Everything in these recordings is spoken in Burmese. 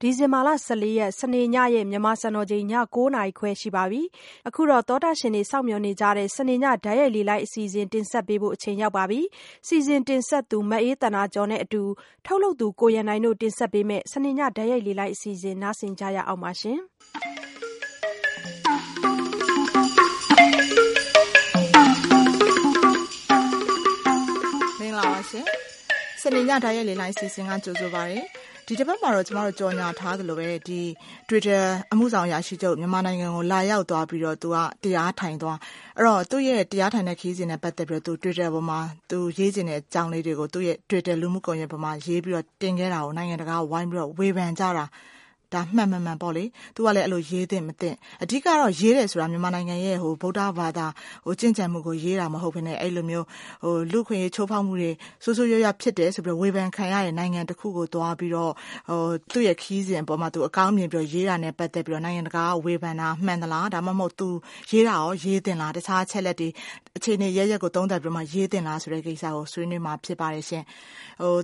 ဒီဇင်ဘာလ ၁၄ ရက် စနေညရဲ့ မြန်မာစံတော်ချိန် ည ၉ နာရီခွဲ ရှိပါပြီ။အခုတော့ သောတရှင်တွေ စောင့်မျှော်နေကြတဲ့ စနေည တိုက်ရိုက်လေလှိုင်းအစီအစဉ် တင်ဆက်ပေးဖို့ အချိန်ရောက်ပါပြီ။စီစဉ်တင်ဆက်သူ မအေးသန္တာကျော်နဲ့အတူ ထုတ်လုပ်သူ ကိုရန်နိုင်တို့ တင်ဆက်ပေးမယ့် စနေည တိုက်ရိုက်လေလှိုင်းအစီအစဉ် နားဆင်ကြရအောင်ပါရှင်။မင်္ဂလာပါရှင်။စနေည တိုက်ရိုက်လေလှိုင်းအစီအစဉ်က ကြိုဆိုပါတယ်။ ဒီတပတ်မှာတော့ ကျမတို့ကြော်ငြာထားသလိုပဲ Twitter အမှုဆောင်အရာရှိချုပ် မြန်မာနိုင်ငံကို လာရောက်သွားပြီးတော့ သူက တရားထိုင်သွား။အဲဒီတော့ သူ့ရဲ့ တရားထိုင်တဲ့ခရီးစဉ်နဲ့ ပတ်သက်ပြီးတော့ Twitter ပေါ်မှာ သူရေးချင်တဲ့အကြောင်းလေးတွေကို သူ့ရဲ့ Twitter လူမှုကွန်ရက်ပေါ်မှာ ရေးပြီးတော့ တင်ခဲ့တာကို နိုင်ငံတကာက ဝိုင်းပြီးတော့ ဝေဖန်ကြတာ မှန်မမှန်ပေါ့။သူကလဲအဲဒီလိုရေးသင့်မသင့်။အဓိကတော့ရေးတယ်ဆိုတာမြန်မာနိုင်ငံရဲ့ဗုဒ္ဓဘာသာကျင့်ကြံမှုကိုရေးတာမဟုတ်ဘဲနဲ့အဲဒီလိုမျိုးလူ့အခွင့်အရေးချိုးဖောက်မှုတွေဆိုးဆိုးရွားရွားဖြစ်တယ်ဆိုပြီးဝေဖန်ခံရတဲ့နိုင်ငံတခုကိုသွားပြီးတော့သူ့ရဲ့ခရီးစဉ်အပေါ်အကောင်းမြင်ရေးတာနဲ့ပတ်သက်ပြီးတော့နိုင်ငံတကာကဝေဖန်တာမှန်သလား။ဒါမှမဟုတ်သူရေးတာကောရေးသင့်သလား။တခြားအချက်အလက်တွေအခြေအနေအရပ်ရပ်ကိုသုံးသပ်ပြီးတော့ရေးသင့်သလားဆိုတဲ့ကိစ္စကိုဆွေးနွေးမှာဖြစ်ပါတယ်ရှင့်။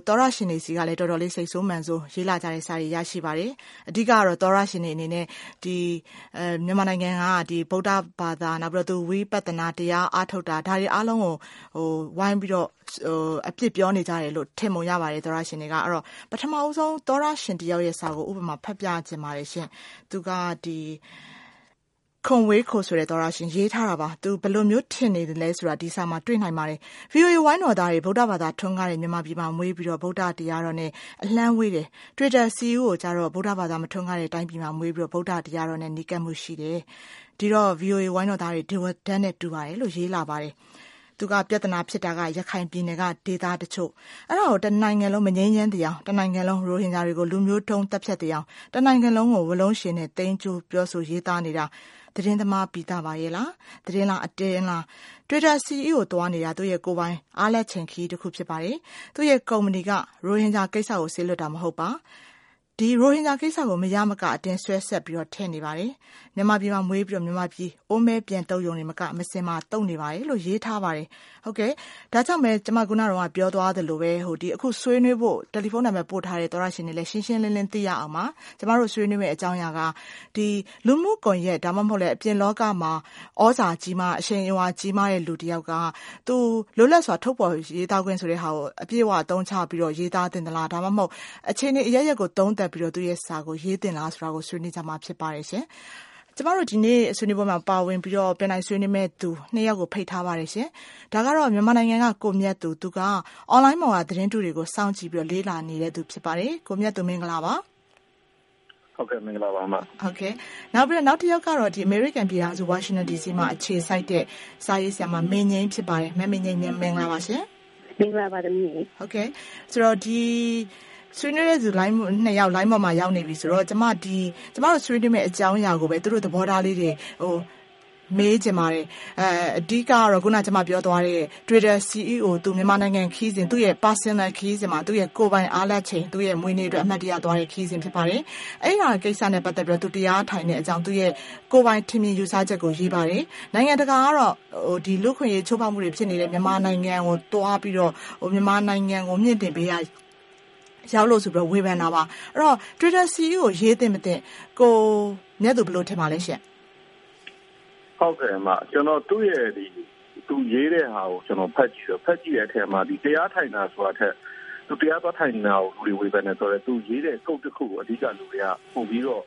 သောတရှင်တွေဆီကလည်းတော်တော်လေးစိတ်ဆိုးမန်ဆိုးရေးလာကြတဲ့စာတွေရရှိပါတယ်။အဓိကတော့ သောတရှင်တွေအနေနဲ့မြန်မာနိုင်ငံက ဗုဒ္ဓဘာသာ၊ဝိပဿနာတရားအားထုတ်တာ ဒါတွေအားလုံးကို ဝိုင်းပြီးတော့ အပြစ်ပြောနေကြတယ်လို့ ထင်ပုံရပါတယ်။ပထမဦးဆုံး သောတရှင်တယောက်ရဲ့စာကို ဥပမာ ဖတ်ပြချင်ပါတယ်။သူက ခွန်ဝေးခူဆိုတဲ့သောတရှင်ရေးထားတာပါ။သူဘယ်လိုမျိုးထင်နေသလဲဆိုတာကိုဒီစာမှာတွေ့နိုင်ပါတယ်။ VOA ဝိုင်းတော်သားတွေဗုဒ္ဓဘာသာထွန်းကားတဲ့မြန်မာပြည်မှာမွေးပြီးတော့ဗုဒ္ဓတရားတော်နဲ့အလှမ်းဝေးတယ်။ Twitter CEO ကြတော့ဗုဒ္ဓဘာသာမထွန်းကားတဲ့တိုင်းပြည်မှာမွေးပြီးတော့ဗုဒ္ဓတရားတော်နဲ့နီးကပ်မှုရှိတယ်။ဒီတော့ VOA ဝိုင်းတော်သားတွေတဝက်တန်းနဲ့တူပါတယ်လို့ရေးလာပါတယ်။သူကပြဿနာဖြစ်တာကရခိုင်ပြည်နယ်ကဒေသတချို့။အဲဒါကိုတနိုင်ငံလုံးမငြိမ်းချမ်းသေးအောင်၊တနိုင်ငံလုံးရိုဟင်ဂျာတွေကိုလူမျိုးတုန်းသတ်ဖြတ်သေးအောင်တနိုင်ငံလုံးကိုဝါးလုံးရှည်နဲ့သိမ်းကျိုးပြောဆိုရေးသားနေတာ သတင်းသမားပီသပါရဲ့လား။သတင်းလား၊အတင်းလား။ Twitter CEO သွားနေတာသူ့ရဲ့ကိုယ်ပိုင်အားလပ်ရက်ခရီးတခုဖြစ်ပါတယ်။သူ့ရဲ့ကုမ္ပဏီကရိုဟင်ဂျာကိစ္စကိုစေလွှတ်တာမဟုတ်ပါ။ ဒီရိုဟင်ဂျာကိစ္စကိုမရမကအတင်းဆွဲဆန့်ပြီးတော့ထည့်နေပါတယ်။မြန်မာပြည်မှာမွေးပြီးတော့မြန်မာပြည်အိုးမဲပြန်သုတ်ရုံတင်မကမစင်မှာသုတ်နေပါတယ်လို့ရေးထားပါတယ်။ဒါကြောင့်ပဲကျမအခုနပြောသွားသလိုပဲအခုဆွေးနွေးဖို့တယ်လီဖုန်းနံပတ်ပို့ထားတဲ့သောတရှင်တွေလည်းရှင်းရှင်းလင်းလင်းသိရအောင်ပါ။ကျမတို့ဆွေးနွေးမယ့်အကြောင်းအရာကလူမှုကွန်ရက်ဒါမှမဟုတ်အပြင်လောကမှာသြဇာကြီးမား၊အရှိန်အဝါကြီးမားတဲ့လူတယောက်ကသူလွတ်လပ်စွာထုတ်ဖော်ရေးသားခွင့်ဆိုတဲ့ဟာကိုအပြည့်အဝအသုံးချပြီးတော့ရေးသားသင့်သလား။ဒါမှမဟုတ်အခြေအနေအရပ်ရပ်ကိုသုံးသပ်ပြီးတော့သူ့ရဲ့စာကိုရေးသင့်သလားဆိုတာကိုဆွေးနွေးကြမှာဖြစ်ပါတယ်။ကျမတို့ဒီနေ့ဆွေးနွေးပွဲမှာပါဝင်ပြီးတော့ဆွေးနွေးမယ့်သူနှစ်ယောက်ကိုဖိတ်ထားပါတယ်။ဒါကတော့မြန်မာနိုင်ငံကကိုမြတ်သူသူက Online ပေါ်ကသတင်းတုတွေကိုစောင့်ကြည့်ပြီးတော့လေ့လာနေသူဖြစ်ပါတယ်။ကိုမြတ်သူမင်္ဂလာပါ။နောက်တယောက်ကတော့အမေရိကန်ပြည်ထောင်စုဝါရှင်တန်ဒီစီမှာအခြေစိုက်တဲ့စာရေးဆရာမမေငြိမ်းဖြစ်ပါတယ်။မမေငြိမ်းမင်္ဂလာပါရှင်။မင်္ဂလာပါ။ဆွေး နွေးတဲ့လူနှစ်ယောက် လိုင်းပေါ်မှာ ရောက်နေပြီဆိုတော့ ကျမတို့ ဆွေးနွေးမယ့်အကြောင်းအရာကိုပဲ သူတို့ သဘောထားလေးတွေ မေးချင်ပါတယ်။အဓိကတော့ အခုန ကျမပြောသွားတဲ့ Twitter CEO မြန်မာနိုင်ငံခရီးစဉ် သူ့ရဲ့ Personal ခရီးစဉ်မှာ သူ့ရဲ့ ကိုယ်ပိုင်အားလပ်ချိန် သူ့ရဲ့မွေးနေ့အတွက် အမှတ်တရသွားတဲ့ ခရီးစဉ် ဖြစ်ပါတယ်။အဲဒါကိစ္စနဲ့ ပတ်သက်ပြီးတော့ သူ တရားထိုင်တဲ့အကြောင်း သူ့ရဲ့ ကိုယ်ပိုင်ထင်မြင်ယူဆချက်ကို ရေးပါတယ်။နိုင်ငံတကာကတော့ လူ့အခွင့်အရေး ချိုးဖောက်မှုတွေ ဖြစ်နေတဲ့ မြန်မာနိုင်ငံကို သွားပြီးတော့ မြန်မာနိုင်ငံကို မြှင့်တင်ပေးရာ ရောက်လို့ဆိုပြီးတော့ဝေဖန်တာပါ။အဲဒီတော့ Twitter CEO ရေးသင့်မသင့်ကိုမြတ်သူဘယ်လိုထင်ပါလဲရှင့်။သူရေးတဲ့ဟာကိုဖတ်ကြည့်တဲ့အထဲမှာတရားထိုင်တာဆိုတာထက်သူတရားသွားထိုင်တာကိုလူတွေဝေဖန်တယ်ဆိုတော့သူရေးတဲ့ Quote တခုကိုအဓိကလူတွေကပိုပြီးတော့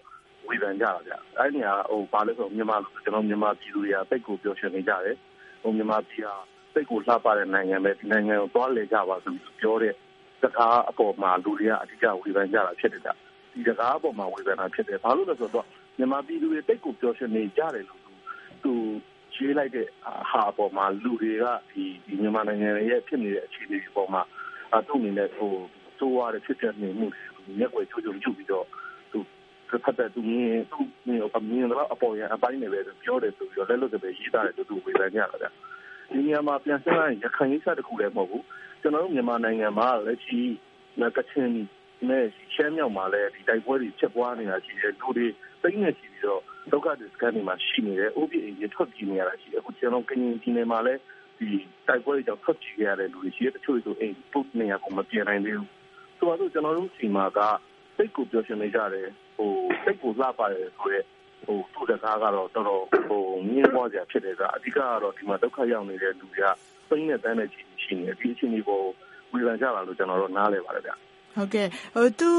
ဝေဖန်ကြတယ်။အဲဒီနေရာကဘာလဲဆိုတော့မြန်မာပြည်သူတွေကသိပ်ကိုပျော်ရွှင်နေကြတယ်။မြန်မာပြည်ဟာသိပ်ကိုလှပတဲ့နိုင်ငံ။ဒီနိုင်ငံကိုသွားလည်ကြပါလို့ပြောတဲ့ စကားအပေါ်မှာလူတွေက အဓိကဝေဖန်ကြတာဖြစ်တယ်။ဒီစကားအပေါ်မှာဝေဖန်တာဖြစ်တယ်။ဘာဖြစ်လို့လဲဆိုတော့မြန်မာပြည်သူတွေသိပ်ကိုပျော်ရွှင်နေကြတယ်လို့သူရေးလိုက်တဲ့ဟာပေါ်မှာလူတွေကမြန်မာနိုင်ငံရဲ့ဖြစ်နေတဲ့အခြေအနေတွေပေါ်မှာသူ့အနေနဲ့ဆိုးဝါးတဲ့ဖြစ်ပျက်နေမှုတွေကိုမျက်ကွယ်ပြုပြီးတော့သူမြင်သလောက်အပေါ်ယံအပိုင်းတွေပဲပြောတယ်ဆိုပြီးတော့လက်လွတ်စပယ်ရေးသားတယ်လို့ဝေဖန်ကြတယ်။ဒီနေရာမှာပြန်စဉ်းစားရင်ရခိုင်ကိစ္စတခုတည်းမဟုတ်ဘူး။ ကျနော်တို့မြန်မာနိုင်ငံမှာလက်ရှိကချင်နဲ့ရှမ်းမြောက်မှာလည်းတိုက်ပွဲတွေဖြစ်ပွားနေတာရှိတယ်။လူတွေသိန်းနဲ့ချီပြီးတော့ဒုက္ခသည်စခန်းတွေမှာရှိနေတယ်။အိုးပစ်အိမ်ပစ်ထွက်ပြေးနေရတာရှိတယ်။ကရင်ပြည်နယ်မှာလည်းတိုက်ပွဲတွေကြောင့်ထွက်ပြေးခဲ့ရတဲ့လူတွေရှိတယ်။တချို့တွေဆိုရင်ကိုယ့်နေရပ်ကိုမပြန်နိုင်သေးဘူး။ဆိုပါစို့ကျနော်တို့ဆီမှာကစိတ်ကိုပျော်ရွှင်နေကြတယ်ဟိုစိတ်ကိုလှပါတယ်ဆိုရဲဟိုသူ့စကားကတော့တော်တော်ဟိုမြင်းပွားစရာဖြစ်တယ်ကအဓိကကတော့ဒီမှာဒုက္ခရောက်နေတဲ့လူတွေက စိတ်နဲ့တန်းတဲ့ချီရှိနေဒီအချိန်ဒီပေါ်ဝေဖန်ကြတာလို့ကျွန်တော်တို့နားလည်ပါတယ်ဗျ ဟုတ်ကဲ့ဟိုသူ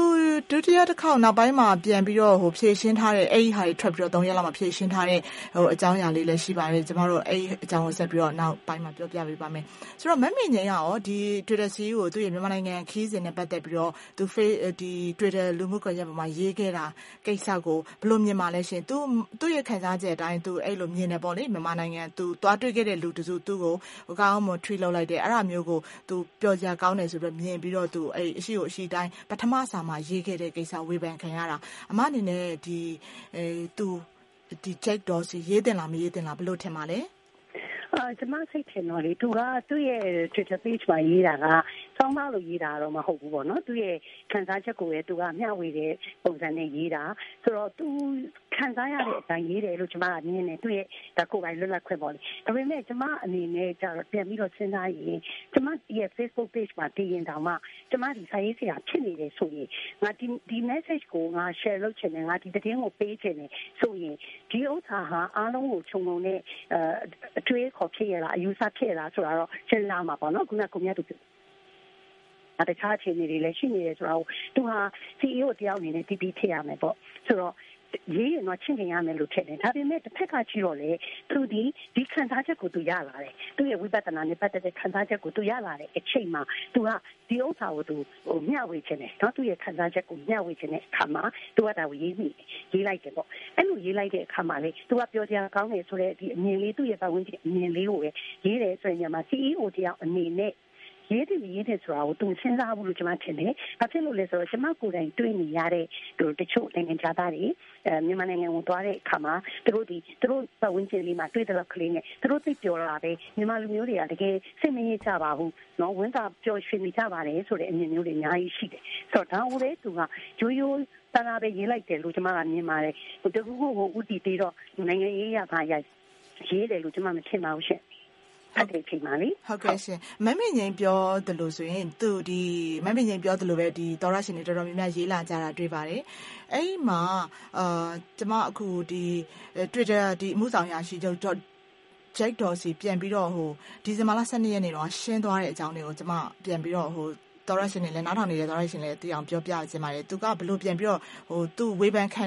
ဒုတိယတစ်ခေါက်နောက်ပိုင်းမှာပြန်ပြီးတော့ဟိုဖြည့်ရှင်းထားတဲ့အဲ့ဒီဟာတွေထွက်ပြီးတော့၃ရက်လောက်မှဖြည့်ရှင်းထားတဲ့ဟိုအကြောင်းအရာလေးလည်းရှိပါတယ်ကျမတို့အဲ့ဒီအကြောင်းကိုဆက်ပြီးတော့နောက်ပိုင်းမှာပြောပြပေးပါမယ်ဆိုတော့မက်မင်ငိန်ကရောဒီ Twitter CEO ကိုသူ့ရဲ့မြန်မာနိုင်ငံခီးစဉ်နဲ့ပတ်သက်ပြီးတော့သူ face ဒီ Twitter လူမှုကွန်ရက်ပေါ်မှာရေးခဲ့တာကိစ္စကိုဘယ်လိုမြင်ပါလဲရှင်သူသူ့ရဲ့ခံစားချက်အတိုင်းသူအဲ့လိုမြင်တယ်ပေါ့လေမြန်မာနိုင်ငံသူသွားတွေ့ခဲ့တဲ့လူတစုသူ့ကိုဟိုကောင်းမ treat လုပ်လိုက်တယ်အဲ့ဒါမျိုးကိုသူပျော်စရာကောင်းတယ်ဆိုပြီးမြင်ပြီးတော့သူအဲ့အရှိကိုအရှိတိုင်းပထမစာမှာရေးခဲ့တဲ့ကိစ္စဝေဖန်ခံရတာအမအနေနဲ့ဒီအဲသူဒီ check တော့စီရေးတင်လားမရေးတင်လားဘယ်လိုထင်ပါလဲအာကျမစိတ်ထင်တော့လေသူကသူ့ရဲ့ Twitter page မှာရေးတာက စောင်းမလို့ရေးတာတော့မဟုတ်ဘူးပေါ့နော်သူရဲ့ခံစားချက်ကိုလည်းသူကမျှဝေတဲ့ပုံစံနဲ့ရေးတာဆိုတော့သူခံစားရတဲ့အတိုင်းရေးတယ်လို့ကျမကမြင်တယ်သူ့ရဲ့ဒါကိုယ်ပိုင်လွတ်လပ်ခွင့်ပေါ့လေဒါပေမဲ့ကျမအနေနဲ့ကျတော့ပြန်ပြီးတော့စဉ်းစားရင်ကျမရဲ့ Facebook page မှာတည်ရင်တောင်မှကျမဒီစာရေးဆရာဖြစ်နေတယ်ဆိုရင်ငါဒီဒီ message ကိုငါ share လုပ်ချင်တယ်ငါဒီသတင်းကိုပေးချင်တယ်ဆိုရင်ဒီဥစ္စာဟာအားလုံးကိုခြုံငုံနဲ့အတွေးခေါ်ဖြစ်ရလားအယူဆဖြစ်ရလားဆိုတာတော့စဉ်းစားမှာပေါ့နော်ခုနကကိုမြတ်သူ တခြားအခြေအနေတွေလည်းရှိနေတယ်ဆိုတော့သူဟာ CEO တယောက်အနေနဲ့တည်တည်ဖြစ်ရမယ်ပေါ့ဆိုတော့ရေးရင်တော့ချင့်ခင်ရမယ်လို့ထင်တယ်ဒါပေမဲ့တစ်ဖက်ကကြည့်တော့လေသူဒီဒီခံစားချက်ကိုသူရလာတယ်သူရဲ့ဝိပဿနာနဲ့ပတ်သက်တဲ့ခံစားချက်ကိုသူရလာတဲ့အချိန်မှာသူကဒီဥစ္စာကိုသူဟိုမျှဝေခြင်းနဲ့နော်သူရဲ့ခံစားချက်ကိုမျှဝေခြင်းနဲ့အခါမှာသူကဒါကိုရေးမိရေးလိုက်တယ်ပေါ့အဲ့လိုရေးလိုက်တဲ့အခါမှာလေသူကပြောကြကောင်းတယ်ဆိုတဲ့ဒီအမြင်လေးသူ့ရဲ့ပတ်ဝန်းကျင်အမြင်လေးကိုပဲရေးတယ်ဆိုရင်ညမှာ CEO တယောက်အနေနဲ့ ရေးတယ်ရေးတယ်ဆိုတာကိုသူစဉ်းစားဘူးလို့ကျွန်မထင်တယ်။ဘာဖြစ်လို့လဲဆိုတော့ကျွန်မကိုယ်တိုင်တွေ့နေရတဲ့ဟိုတချို့နိုင်ငံသားတွေအဲမြန်မာနိုင်ငံကိုသွားတဲ့အခါမှာသူတို့ဒီသူတို့ပတ်ဝန်းကျင်လေးမှာတွေ့တဲ့ကလေးနဲ့သူတို့သိပြောလာပဲမြန်မာလူမျိုးတွေကတကယ်စိတ်မရကြပါဘူး။နော်ဝန်သာပျော်ရွှင်နေကြပါတယ်ဆိုတဲ့အမြင်မျိုးတွေအများကြီးရှိတယ်။ဆိုတော့ဒါဦးလေသူကရိုးရိုးတနာပဲရေးလိုက်တယ်လို့ကျွန်မကမြင်ပါတယ်။ဟိုတခုခုကိုဥတီပြီးတော့နိုင်ငံရေးရပါရရေးတယ်လို့ကျွန်မမထင်ပါဘူးရှင့်။ ဟုတ်ကဲ့ချိန်ပါလေဟုတ်ကဲ့ရှင်မမင်းငိန်ပြောသလိုဆိုရင်သူဒီမမင်းငိန်ပြောသလိုပဲဒီတော်ရရှင်တွေတော်တော်များများရေးလာကြတာတွေ့ပါတယ်အဲ့ဒီမှာအာကျမအခုဒီ Twitter ဒီအမှုဆောင်ရရှိချုပ် Jack Dorsey ပြန်ပြီးတော့ဟိုဒီဇင်ဘာလ12ရက်နေ့တော့ရှင်းသွားတဲ့အကြောင်းတွေကိုကျမပြန်ပြီးတော့ဟို သောရရှင်တွေလည်းနားထောင်နေတဲ့သောရရှင်လည်းသိအောင်ပြောပြချင်ပါတယ်သူကဘလို့ပြန်ပြီးတော့ဟိုသူ့ဝေဖန်ခံ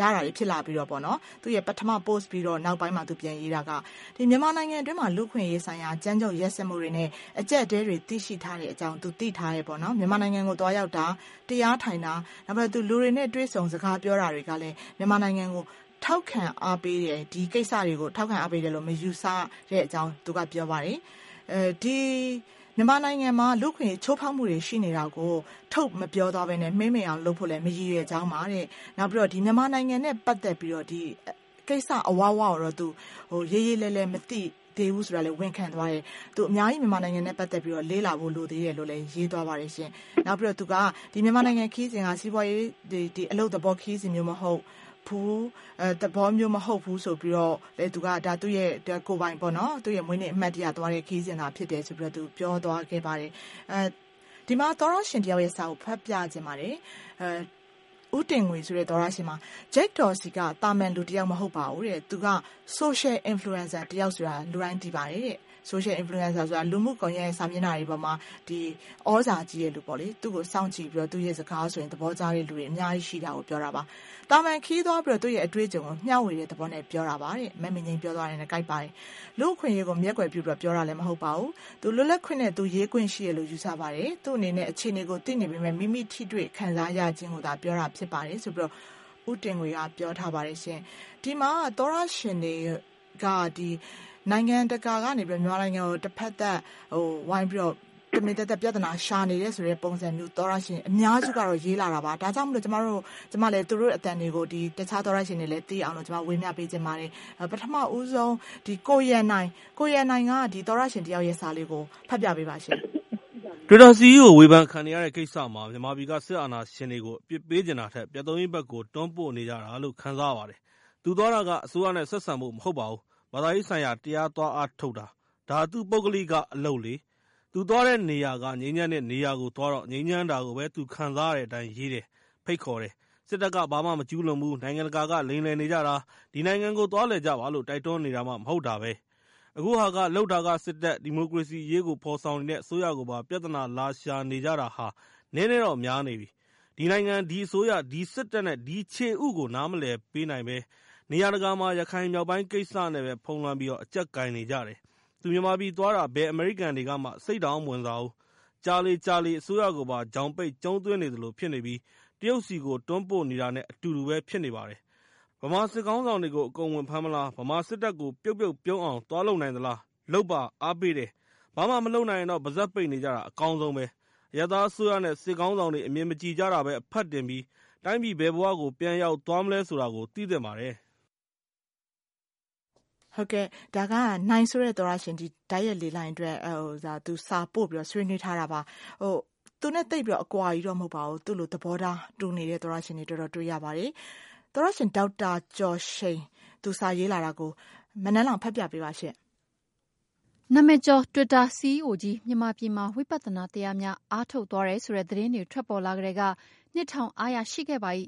ရတာတွေဖြစ်လာပြီးတော့ပေါ့နော်သူရဲ့ပထမ post ပြီးတော့နောက်ပိုင်းမှာသူပြန်ရေးတာကဒီမြန်မာနိုင်ငံအတွင်းမှာလူခွင့်ရေးဆိုင်ရာကြမ်းကြုတ်ရက်စက်မှုတွေနဲ့အကြက်တဲတွေသိရှိထားတဲ့အကြောင်းသူသိထားရဲပေါ့နော်မြန်မာနိုင်ငံကိုတွားရောက်တာတရားထိုင်တာနောက်ပြီးသူလူတွေနဲ့တွေ့ဆုံစကားပြောတာတွေကလည်းမြန်မာနိုင်ငံကိုထောက်ခံအားပေးတယ်ဒီကိစ္စတွေကိုထောက်ခံအားပေးတယ်လို့မယူဆတဲ့အကြောင်းသူကပြောပါတယ်အဲဒီ မြန်မာနိုင်ငံမှာ လူခွင့်ချိုးဖောက်မှုတွေ ရှိနေတာကို ထုတ်မပြောသွားဘဲနဲ့ မှိမ့်မိန်အောင်လုပ်ဖို့လည်း မရည်ရွယ်ကြောင်းပါတဲ့ နောက်ပြီးတော့ဒီမြန်မာနိုင်ငံနဲ့ ပတ်သက်ပြီးတော့ ဒီကိစ္စအဝဝတော့ သူဟိုရေးရေးလဲလဲမသိသေးဘူးဆိုတာလည်း ဝန်ခံသွားတယ်။သူအများကြီး မြန်မာနိုင်ငံနဲ့ ပတ်သက်ပြီးတော့ လေးလာဖို့ လိုသေးတယ်လို့လည်း ရေးသွားပါတယ်ရှင်။နောက်ပြီးတော့ သူကဒီမြန်မာနိုင်ငံခီးစဉ်က စီးပွားရေးဒီဒီအလုပ်သဘောခီးစဉ်မျိုး မဟုတ် ဘူးအဲသဘောမျိုးမဟုတ်ဘူးဆိုပြီးတော့လေသူကဒါသူ့ရဲ့ကိုပိုင်ပေါ့နော်သူ့ရဲ့မွေးနေ့အမှတ်တရသွားတဲ့ခီးစဉ်သာဖြစ်တယ်ဆိုပြီးတော့သူပြောသွားခဲ့ပါတယ်အဲဒီမှာသောရရှင်တယောက်ရဲ့စာကိုဖတ်ပြခြင်းပါတယ်အဲဦးတင်ငွေဆိုတဲ့သောရရှင်မှာ Jack Dorsey ကတာမန်လူတယောက်မဟုတ်ပါဘူးတဲ့သူက social influencer တယောက်ဆိုတာလူတိုင်းသိပါတယ်တဲ့ social influencer ဆိုတာလူမှုကွန်ရက်ရဲ့စာမျက်နှာတွေပေါ်မှာဒီဩဇာကြီးရဲ့လူပေါ့လေသူ့ကိုစောင့်ကြည့်ပြီးတော့သူ့ရဲ့စကားဆိုရင်သဘောကျတဲ့လူတွေအများကြီးရှိတာကိုပြောတာပါတာမန်ခီးသွားပြီးတော့သူ့ရဲ့အတွေ့အကြုံကိုမျှဝေတဲ့သဘောနဲ့ပြောတာပါတဲ့မမင်းချင်းပြောသွားတယ်နဲ့ကြိုက်ပါတယ်လူအခွင့်အရေးကိုမျက်ကွယ်ပြုပြီးတော့ပြောတာလည်းမဟုတ်ပါဘူးသူလွတ်လပ်ခွင့်နဲ့သူရေးခွင့်ရှိရလို့ယူဆပါတယ်သူ့အနေနဲ့အခြေအနေကိုသိနေပေမဲ့မိမိထိတွေ့ခံစားရခြင်းကိုသာပြောတာဖြစ်ပါတယ်ဆိုပြီးတော့ဦးတင်ငွေကပြောထားပါတယ်ရှင်ဒီမှာသောရရှင်တွေကဒီ နိုင်ငံတကာကနေပြီးမြန်မာနိုင်ငံကိုတစ်ဖက်သက်ဟိုဝိုင်းပြီးတော့တမင်တက်တက်ပြဿနာရှာနေတဲ့ဆိုတဲ့ပုံစံမျိုးသောရရှင်အများစုကတော့ရေးလာတာပါဒါကြောင့်မလို့ကျမတို့ကျမလည်းသူတို့အတန်တွေကိုဒီတခြားသောရရှင်တွေလည်းသိအောင်လို့ကျမဝေမျှပေးခြင်းပါတယ်ပထမဦးဆုံးဒီကိုရန်နိုင်ကိုရန်နိုင်ကဒီသောရရှင်တယောက်ရဲ့စာလေးကိုဖတ်ပြပေးပါရှင် Twitter CEO ဝေဖန်ခံနေရတဲ့ကိစ္စမှာမြန်မာပြည်ကစစ်အာဏာရှင်တွေကိုအပြစ်ပေးနေတာထက်ပြတ်သုံးရေးဘက်ကိုတွန်းပို့နေကြတာလို့ခံစားရပါတယ်။သူသွားတာကအစိုးရနဲ့ဆက်ဆံဖို့မဟုတ်ပါဘူး ဘာသာရေးဆိုင်ရာ တရားသွားအားထုတ်တာ။ဒါ သူ့ပုဂ္ဂလိကအလုပ်လေ။သူသွားတဲ့နေရာက ငြိမ်းချမ်းတဲ့နေရာကိုသွားတော့ ငြိမ်းချမ်းတာကိုပဲ သူခံစားရတဲ့အတိုင်းရေးတယ်။ဖဖိတ်ခေါ်တယ်။စစ်တပ်က ဘာမှမကျူးလွန်ဘူး။နိုင်ငံတကာက လိမ်လည်နေကြတာ။ဒီနိုင်ငံကို သွားလည်ကြပါလို့ တိုက်တွန်းနေတာမှ မဟုတ်တာပဲ။အခုဟာက လုပ်တာက စစ်တပ်၊ဒီမိုကရေစီအရေးကို ဖော်ဆောင်နေတဲ့ အစိုးရကိုပါ ပြဿနာလာရှာနေကြတာဟာ နည်းနည်းတော့များနေပြီ။ဒီနိုင်ငံ၊ဒီအစိုးရ၊ဒီစစ်တပ်နဲ့ ဒီခြေဥကို နားမလည်ပေးနိုင်ဘဲ နေရာတကာမှာ ရခိုင်မြောက်ပိုင်းကိစ္စနဲ့ပဲ ဖုံးလွှမ်းပြီး အကျပ်ကိုင်နေကြတယ်။သူမြန်မာပြည်သွားတာ ဘယ်အမေရိကန်တွေကမှ စိတ်တောင်မဝင်စားဘူး။ကြာလေကြာလေ အစိုးရကိုပါ ချောင်ပိတ်ကျုံးသွင်းနေသလိုဖြစ်နေပြီး တရုတ်ဆီကို တွန်းပို့နေတာနဲ့ အတူတူပဲ ဖြစ်နေပါတယ်။ဗမာစစ်ခေါင်းဆောင်တွေကို အကုန်ဝင်ဖမ်းမလား၊ဗမာစစ်တပ်ကို ပြုတ်ပြုတ်ပြုံးအောင် သွားလုပ်နိုင်သလား။လုပ်ပါ။အားပေးတယ်။ဘာမှမလုပ်နိုင်ရင်တော့ ပါးစပ်ပိတ်နေကြတာ အကောင်းဆုံးပဲ။အရပ်သားအစိုးရနဲ့ စစ်ခေါင်းဆောင်တွေ အမြင်မကြည်ကြတာပဲ အဖတ်တင်ပြီး တိုင်းပြည်ဘယ်ဘဝကို ပြန်ရောက်သွားမလဲဆိုတာကို သိသင့်ပါတယ်။ ဟုတ်ကဲ့ဒါကနိုင်ဆိုတဲ့သောရရှင်ဒီဓာတ်ရက်လေးလိုင်းအတွက်ဟိုဒါသူစာပို့ပြီးတော့ဆွေးနွေးထားတာပါဟိုသူနဲ့တိတ်ပြီးတော့အကွာကြီးတော့မဟုတ်ပါဘူးသူ့လိုသဘောထားတူနေတဲ့သောရရှင်တွေတော်တော်တွေ့ရပါတယ်သောရရှင်ဒေါက်တာကျော်ရှိန်သူစာရေးလာတာကိုမနက်လောင်ဖတ်ပြပေးပါရှင့်နာမည်ကျော် Twitter CEO ကြီးမြန်မာပြည်မှာဝိပဿနာတရားများအားထုတ်သွားတယ်ဆိုတဲ့သတင်းတွေထွက်ပေါ်လာကြတဲ့ကနှစ်ထောင်အားရရှိခဲ့ပါ၏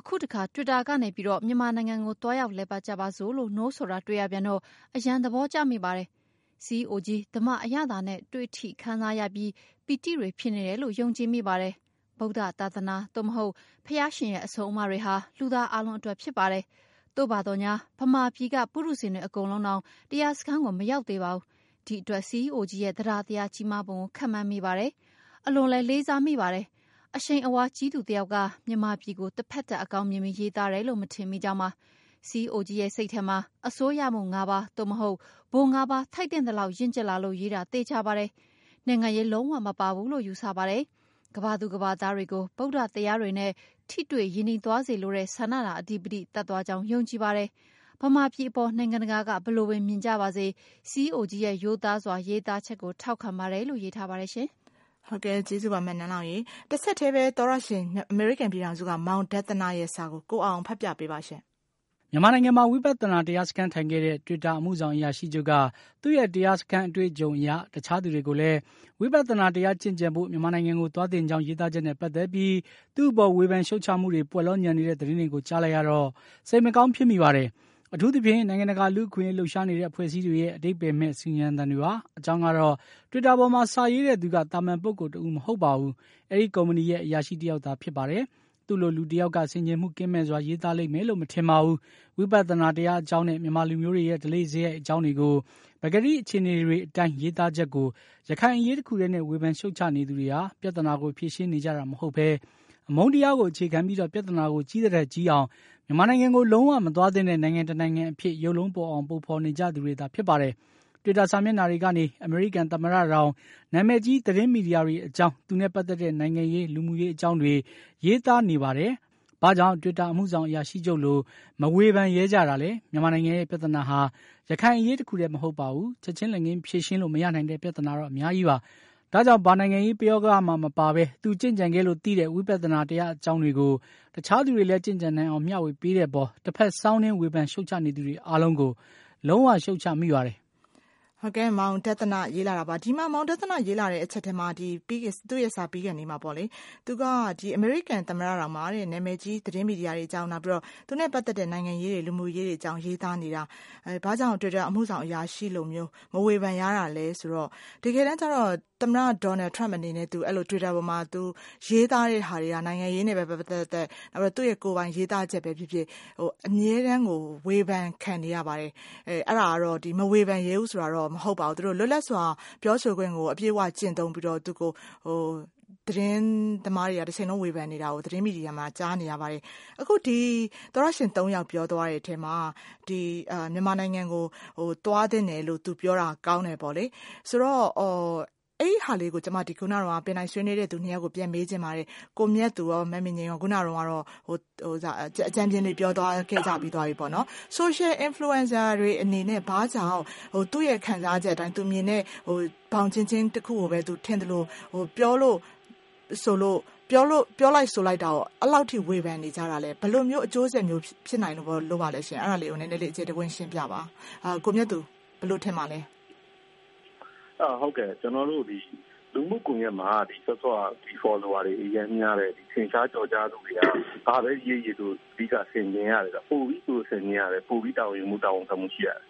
အခုတခါ Twitter ကနေပြီးတော့ မြန်မာနိုင်ငံကို သွားရောက်လည်ပတ်ကြပါစို့လို့နှိုးဆိုတာတွေ့ရပြန်တော့ အရန်သဘောကျမိပါတယ်။ CEO ကြီး ဓမ္မအရသာနဲ့ တွေ့ထိခံစားရပြီး ပီတိတွေဖြစ်နေတယ်လို့ ယုံကြည်မိပါတယ်။ဗုဒ္ဓသာသနာ သို့မဟုတ်ဖះရှင်ရဲ့ အဆုံးအမတွေဟာ လူသားအလုံးအတွက် ဖြစ်ပါတယ်။တို့ပါတော့ညာဗမာပြည်က ပုရုษင်တွေအကုန်လုံးတောင် တရားစခန်းကို မရောက်သေးပါဘူး။ဒီအတွက် CEO ကြီးရဲ့တရားတရားကြီးမားပုံကိုခံမှန်းမိပါတယ်။အလွန်လည်း လေးစားမိပါတယ် အရှိန်အဝါကြီးသူတယောက်က မြန်မာပြည်ကို တဖက်သတ် အကောင်းမြင်ပြီး ရေးသားတယ်လို့ မထင်မိကြောင်းပါ။ CEO ကြီးရဲ့ စိတ်ထဲမှာ အစိုးရမှု ၅ ပါး သို့မဟုတ်ဘိုး၅ပါး ထိုက်တဲ့လောက် ရင့်ကျက်လာလို့ ရေးတာ သေချာပါတယ်။နိုင်ငံရေး လုံးဝမပါဘူးလို့ ယူဆပါတယ်။ကဘာသူကဘာသားတွေကို ဗုဒ္ဓတရားတွေနဲ့ ထိတွေ့ရင်းနှီးသွားစေလိုတဲ့ ဆန္ဒတာအဓိပတိတတ်သွားကြောင်း ယုံကြည်ပါတယ်။ဗမာပြည်အပေါ် နိုင်ငံတကာကဘလို့ပဲ မြင်ကြပါစေ CEO ကြီးရဲ့ ရိုးသားစွာ ရေးသားချက်ကို ထောက်ခံပါတယ်လို့ ရေးထားပါတယ်ရှင်။ ဟုတ်ကဲ့ကျေးဇူးပါမနန်းလောင်ရေတစ်ဆက်တည်းပဲသောရရှင်အမေရိကန်ပြည်ထောင်စုကမောင်ဒသနာရဲ့စာကိုကိုအောင်ဖတ်ပြပေးပါရှင်မြန်မာနိုင်ငံမှာဝိပဿနာတရားစခန်းထိုင်ခဲ့တဲ့ Twitter အမှုဆောင်အရာရှိချုပ်ကသူ့ရဲ့တရားစခန်းအတွေ့အကြုံအရတခြားသူတွေကိုလည်းဝိပဿနာတရားကျင့်ကြံဖို့မြန်မာနိုင်ငံကိုသွားတင်ကြောင်းရေးသားချက်နဲ့ပတ်သက်ပြီးသူ့အပေါ်ဝေဖန်ရှုတ်ချမှုတွေပွက်လောညံနေတဲ့သတင်းတွေကိုကြားလိုက်ရတော့စိတ်မကောင်းဖြစ်မိပါတယ်။ အထူးသဖြင့် နိုင်ငံတကာ လူ့အခွင့်အရေး လှုပ်ရှားနေတဲ့ အဖွဲ့အစည်းတွေရဲ့ အဓိပ္ပါယ်မဲ့ ဆူညံသံတွေပါ။အကြောင်းကတော့ Twitter ပေါ်မှာ စာရေးတဲ့သူက သာမန်ပုဂ္ဂိုလ်တဦး မဟုတ်ပါဘူး။အဲဒီကုမ္ပဏီရဲ့ အရာရှိတယောက်သာ ဖြစ်ပါတယ်။သူ့လို လူတယောက်က ဆင်ခြင်မှုကင်းမဲ့စွာ ရေးသားလိမ့်မယ်လို့ မထင်ပါဘူး။ဝိပဿနာတရားအကြောင်းနဲ့ မြန်မာလူမျိုးတွေရဲ့ ဓလေ့စရိုက်အကြောင်းတွေကို ပကတိအခြေအနေတွေအတိုင်း ရေးသားချက်ကို ရခိုင်အရေးတခုတည်းနဲ့ ဝေဖန်ရှုတ်ချနေသူတွေဟာ ပြဿနာကို ဖြေရှင်းနေကြတာ မဟုတ်ဘဲ အမုန်းတရားကို အခြေခံပြီးပြဿနာကို ကြီးသထက်ကြီးအောင် မြန်မာနိုင်ငံကို လုံးဝမသွားသင့်တဲ့ နိုင်ငံတနိုင်ငံအဖြစ် ရုပ်လုံးပေါ်အောင် ပုံဖော်နေကြသူတွေသာ ဖြစ်ပါတယ်။ Twitter စာမျက်နှာတွေကနေ အမေရိကန်သမ္မတတောင် နာမည်ကြီး သတင်းမီဒီယာတွေအကြောင်း သူနဲ့ပတ်သက်တဲ့ နိုင်ငံရေး၊လူမှုရေးအကြောင်းတွေ ရေးသားနေပါတယ်။ဘာကြောင့် Twitter အမှုဆောင်အရာရှိချုပ်လို မဝေဖန်ရဲကြတာလဲ။မြန်မာနိုင်ငံရဲ့ ပြဿနာဟာ ရခိုင်အရေးတခုတည်း မဟုတ်ပါဘူး။ချက်ချင်းလက်ငင်းဖြေရှင်းလို့ မရနိုင်တဲ့ ပြဿနာတော့ အများကြီးပါ ဒါကြောင့် ဘာနိုင်ငံရေးပယောဂမှမပါဘဲ သူကျင့်ကြံခဲ့လို့သိတဲ့ ဝိပဿနာတရားအကြောင်းတွေကို တခြားသူတွေလည်း ကျင့်ကြံနိုင်အောင် မျှဝေပေးတဲ့ပေါ်တစ်ဖက်စောင်းနှင်း ဝေဖန်ရှုတ်ချနေသူတွေအားလုံးကို လုံးဝရှုတ်ချမိပါတယ် ဟုတ်ကဲ့မောင်ဒသနရေးလာတာပါဒီမှာမောင်ဒသနရေးလာတဲ့အချက်ထဲမှာဒီပြီးသူ့ရဲ့စာပြီးကနေမှာပေါ့လေသူကဒီအမေရိကန်သမ္မတတော်မှာတဲ့နာမည်ကြီးသတင်းမီဒီယာတွေအကြောင်းနောက်ပြီးတော့သူနဲ့ပတ်သက်တဲ့နိုင်ငံရေးတွေလူမှုရေးတွေအကြောင်းရေးသားနေတာအဲဘာကြောင့်တွေ့တဲ့အမှုဆောင်အရာရှိလိုမျိုးမဝေဖန်ရတာလဲဆိုတော့တကယ်တမ်းကျတော့သမ္မတဒေါ်နယ်ထရမ့်အနေနဲ့သူအဲ့လို Twitter ပေါ်မှာသူရေးသားတဲ့ဟာတွေကနိုင်ငံရေးနဲ့ပဲပတ်သက်တဲ့နောက်ပြီးသူ့ရဲ့ကိုယ်ပိုင်ရေးသားချက်ပဲဖြစ်ဖြစ်ဟိုအမြဲတမ်းကိုဝေဖန်ခံနေရပါတယ်အဲအဲ့ဒါကတော့ဒီမဝေဖန်ရဲဘူးဆိုတာတော့မဟုတ်ပါဘူးသူတို့လွတ်လပ်စွာပြောဆိုခွင့်ကိုအပြည့်အဝကျင့်သုံးပြီးတော့သူကိုဟိုသတင်းသမားတွေကတစ်ချိန်လုံးဝေဖန်နေတာကိုသတင်းမီဒီယာမှာကြားနေရပါတယ်အခုဒီသောရရှင်၃ယောက်ပြောသွားတဲ့အထက်မှာဒီအာမြန်မာနိုင်ငံကိုဟိုသွားတဲ့နယ်လို့သူပြောတာကောင်းတယ်ပေါ့လေဆိုတော့ အော်အဲ့ဟာလေးကိုကျမဒီခုနကတော့ပင်နိုင်ဆွေးနေတဲ့သူနှစ်ယောက်ကိုပြန်မေးချင်ပါတယ်ကိုမြတ်သူရောမမင်းငင်ရောခုနကတော့ဟိုဟိုအကြံပြင်းလေးပြောသွားခဲ့ကြပြီးသွားပြီပေါ့နော် social influencer တွေအနေနဲ့ဘာကြောင့်ဟိုသူ့ရဲ့ခံစားချက်အတိုင်းသူမြင်တဲ့ဟိုဘောင်ချင်းချင်းတစ်ခုကိုပဲသူထင်တယ်လို့ဟိုပြောလို့ဆိုလို့ပြောလို့ပြောလိုက်ဆိုလိုက်တာတော့အဲ့လောက်ထိဝေဖန်နေကြတာလဲဘယ်လိုမျိုးအကျိုးဆက်မျိုးဖြစ်နိုင်လို့လို့ပါလဲရှင်အဲ့ဒါလေးကိုနည်းနည်းလေးအခြေတဝင်းရှင်းပြပါအာကိုမြတ်သူဘယ်လိုထင်ပါလဲအာ ဟုတ်ကဲ့ ကျွန်တော်တို့ဒီလူမှုကွန်ရက်မှာဒီဆော့ဆော့ဒီ follower တွေ အရင်များတယ်ဒီသင်ရှားကြော်ကြားသူတွေက ဘာပဲရေးရည်သူအဓိက ဆင်ကျင်ရတယ် ပို့ပြီး သူဆင်ကျင်ရတယ် ပို့ပြီးတောင်းရင်မှုတောင်းခံမှု ရှိရတယ်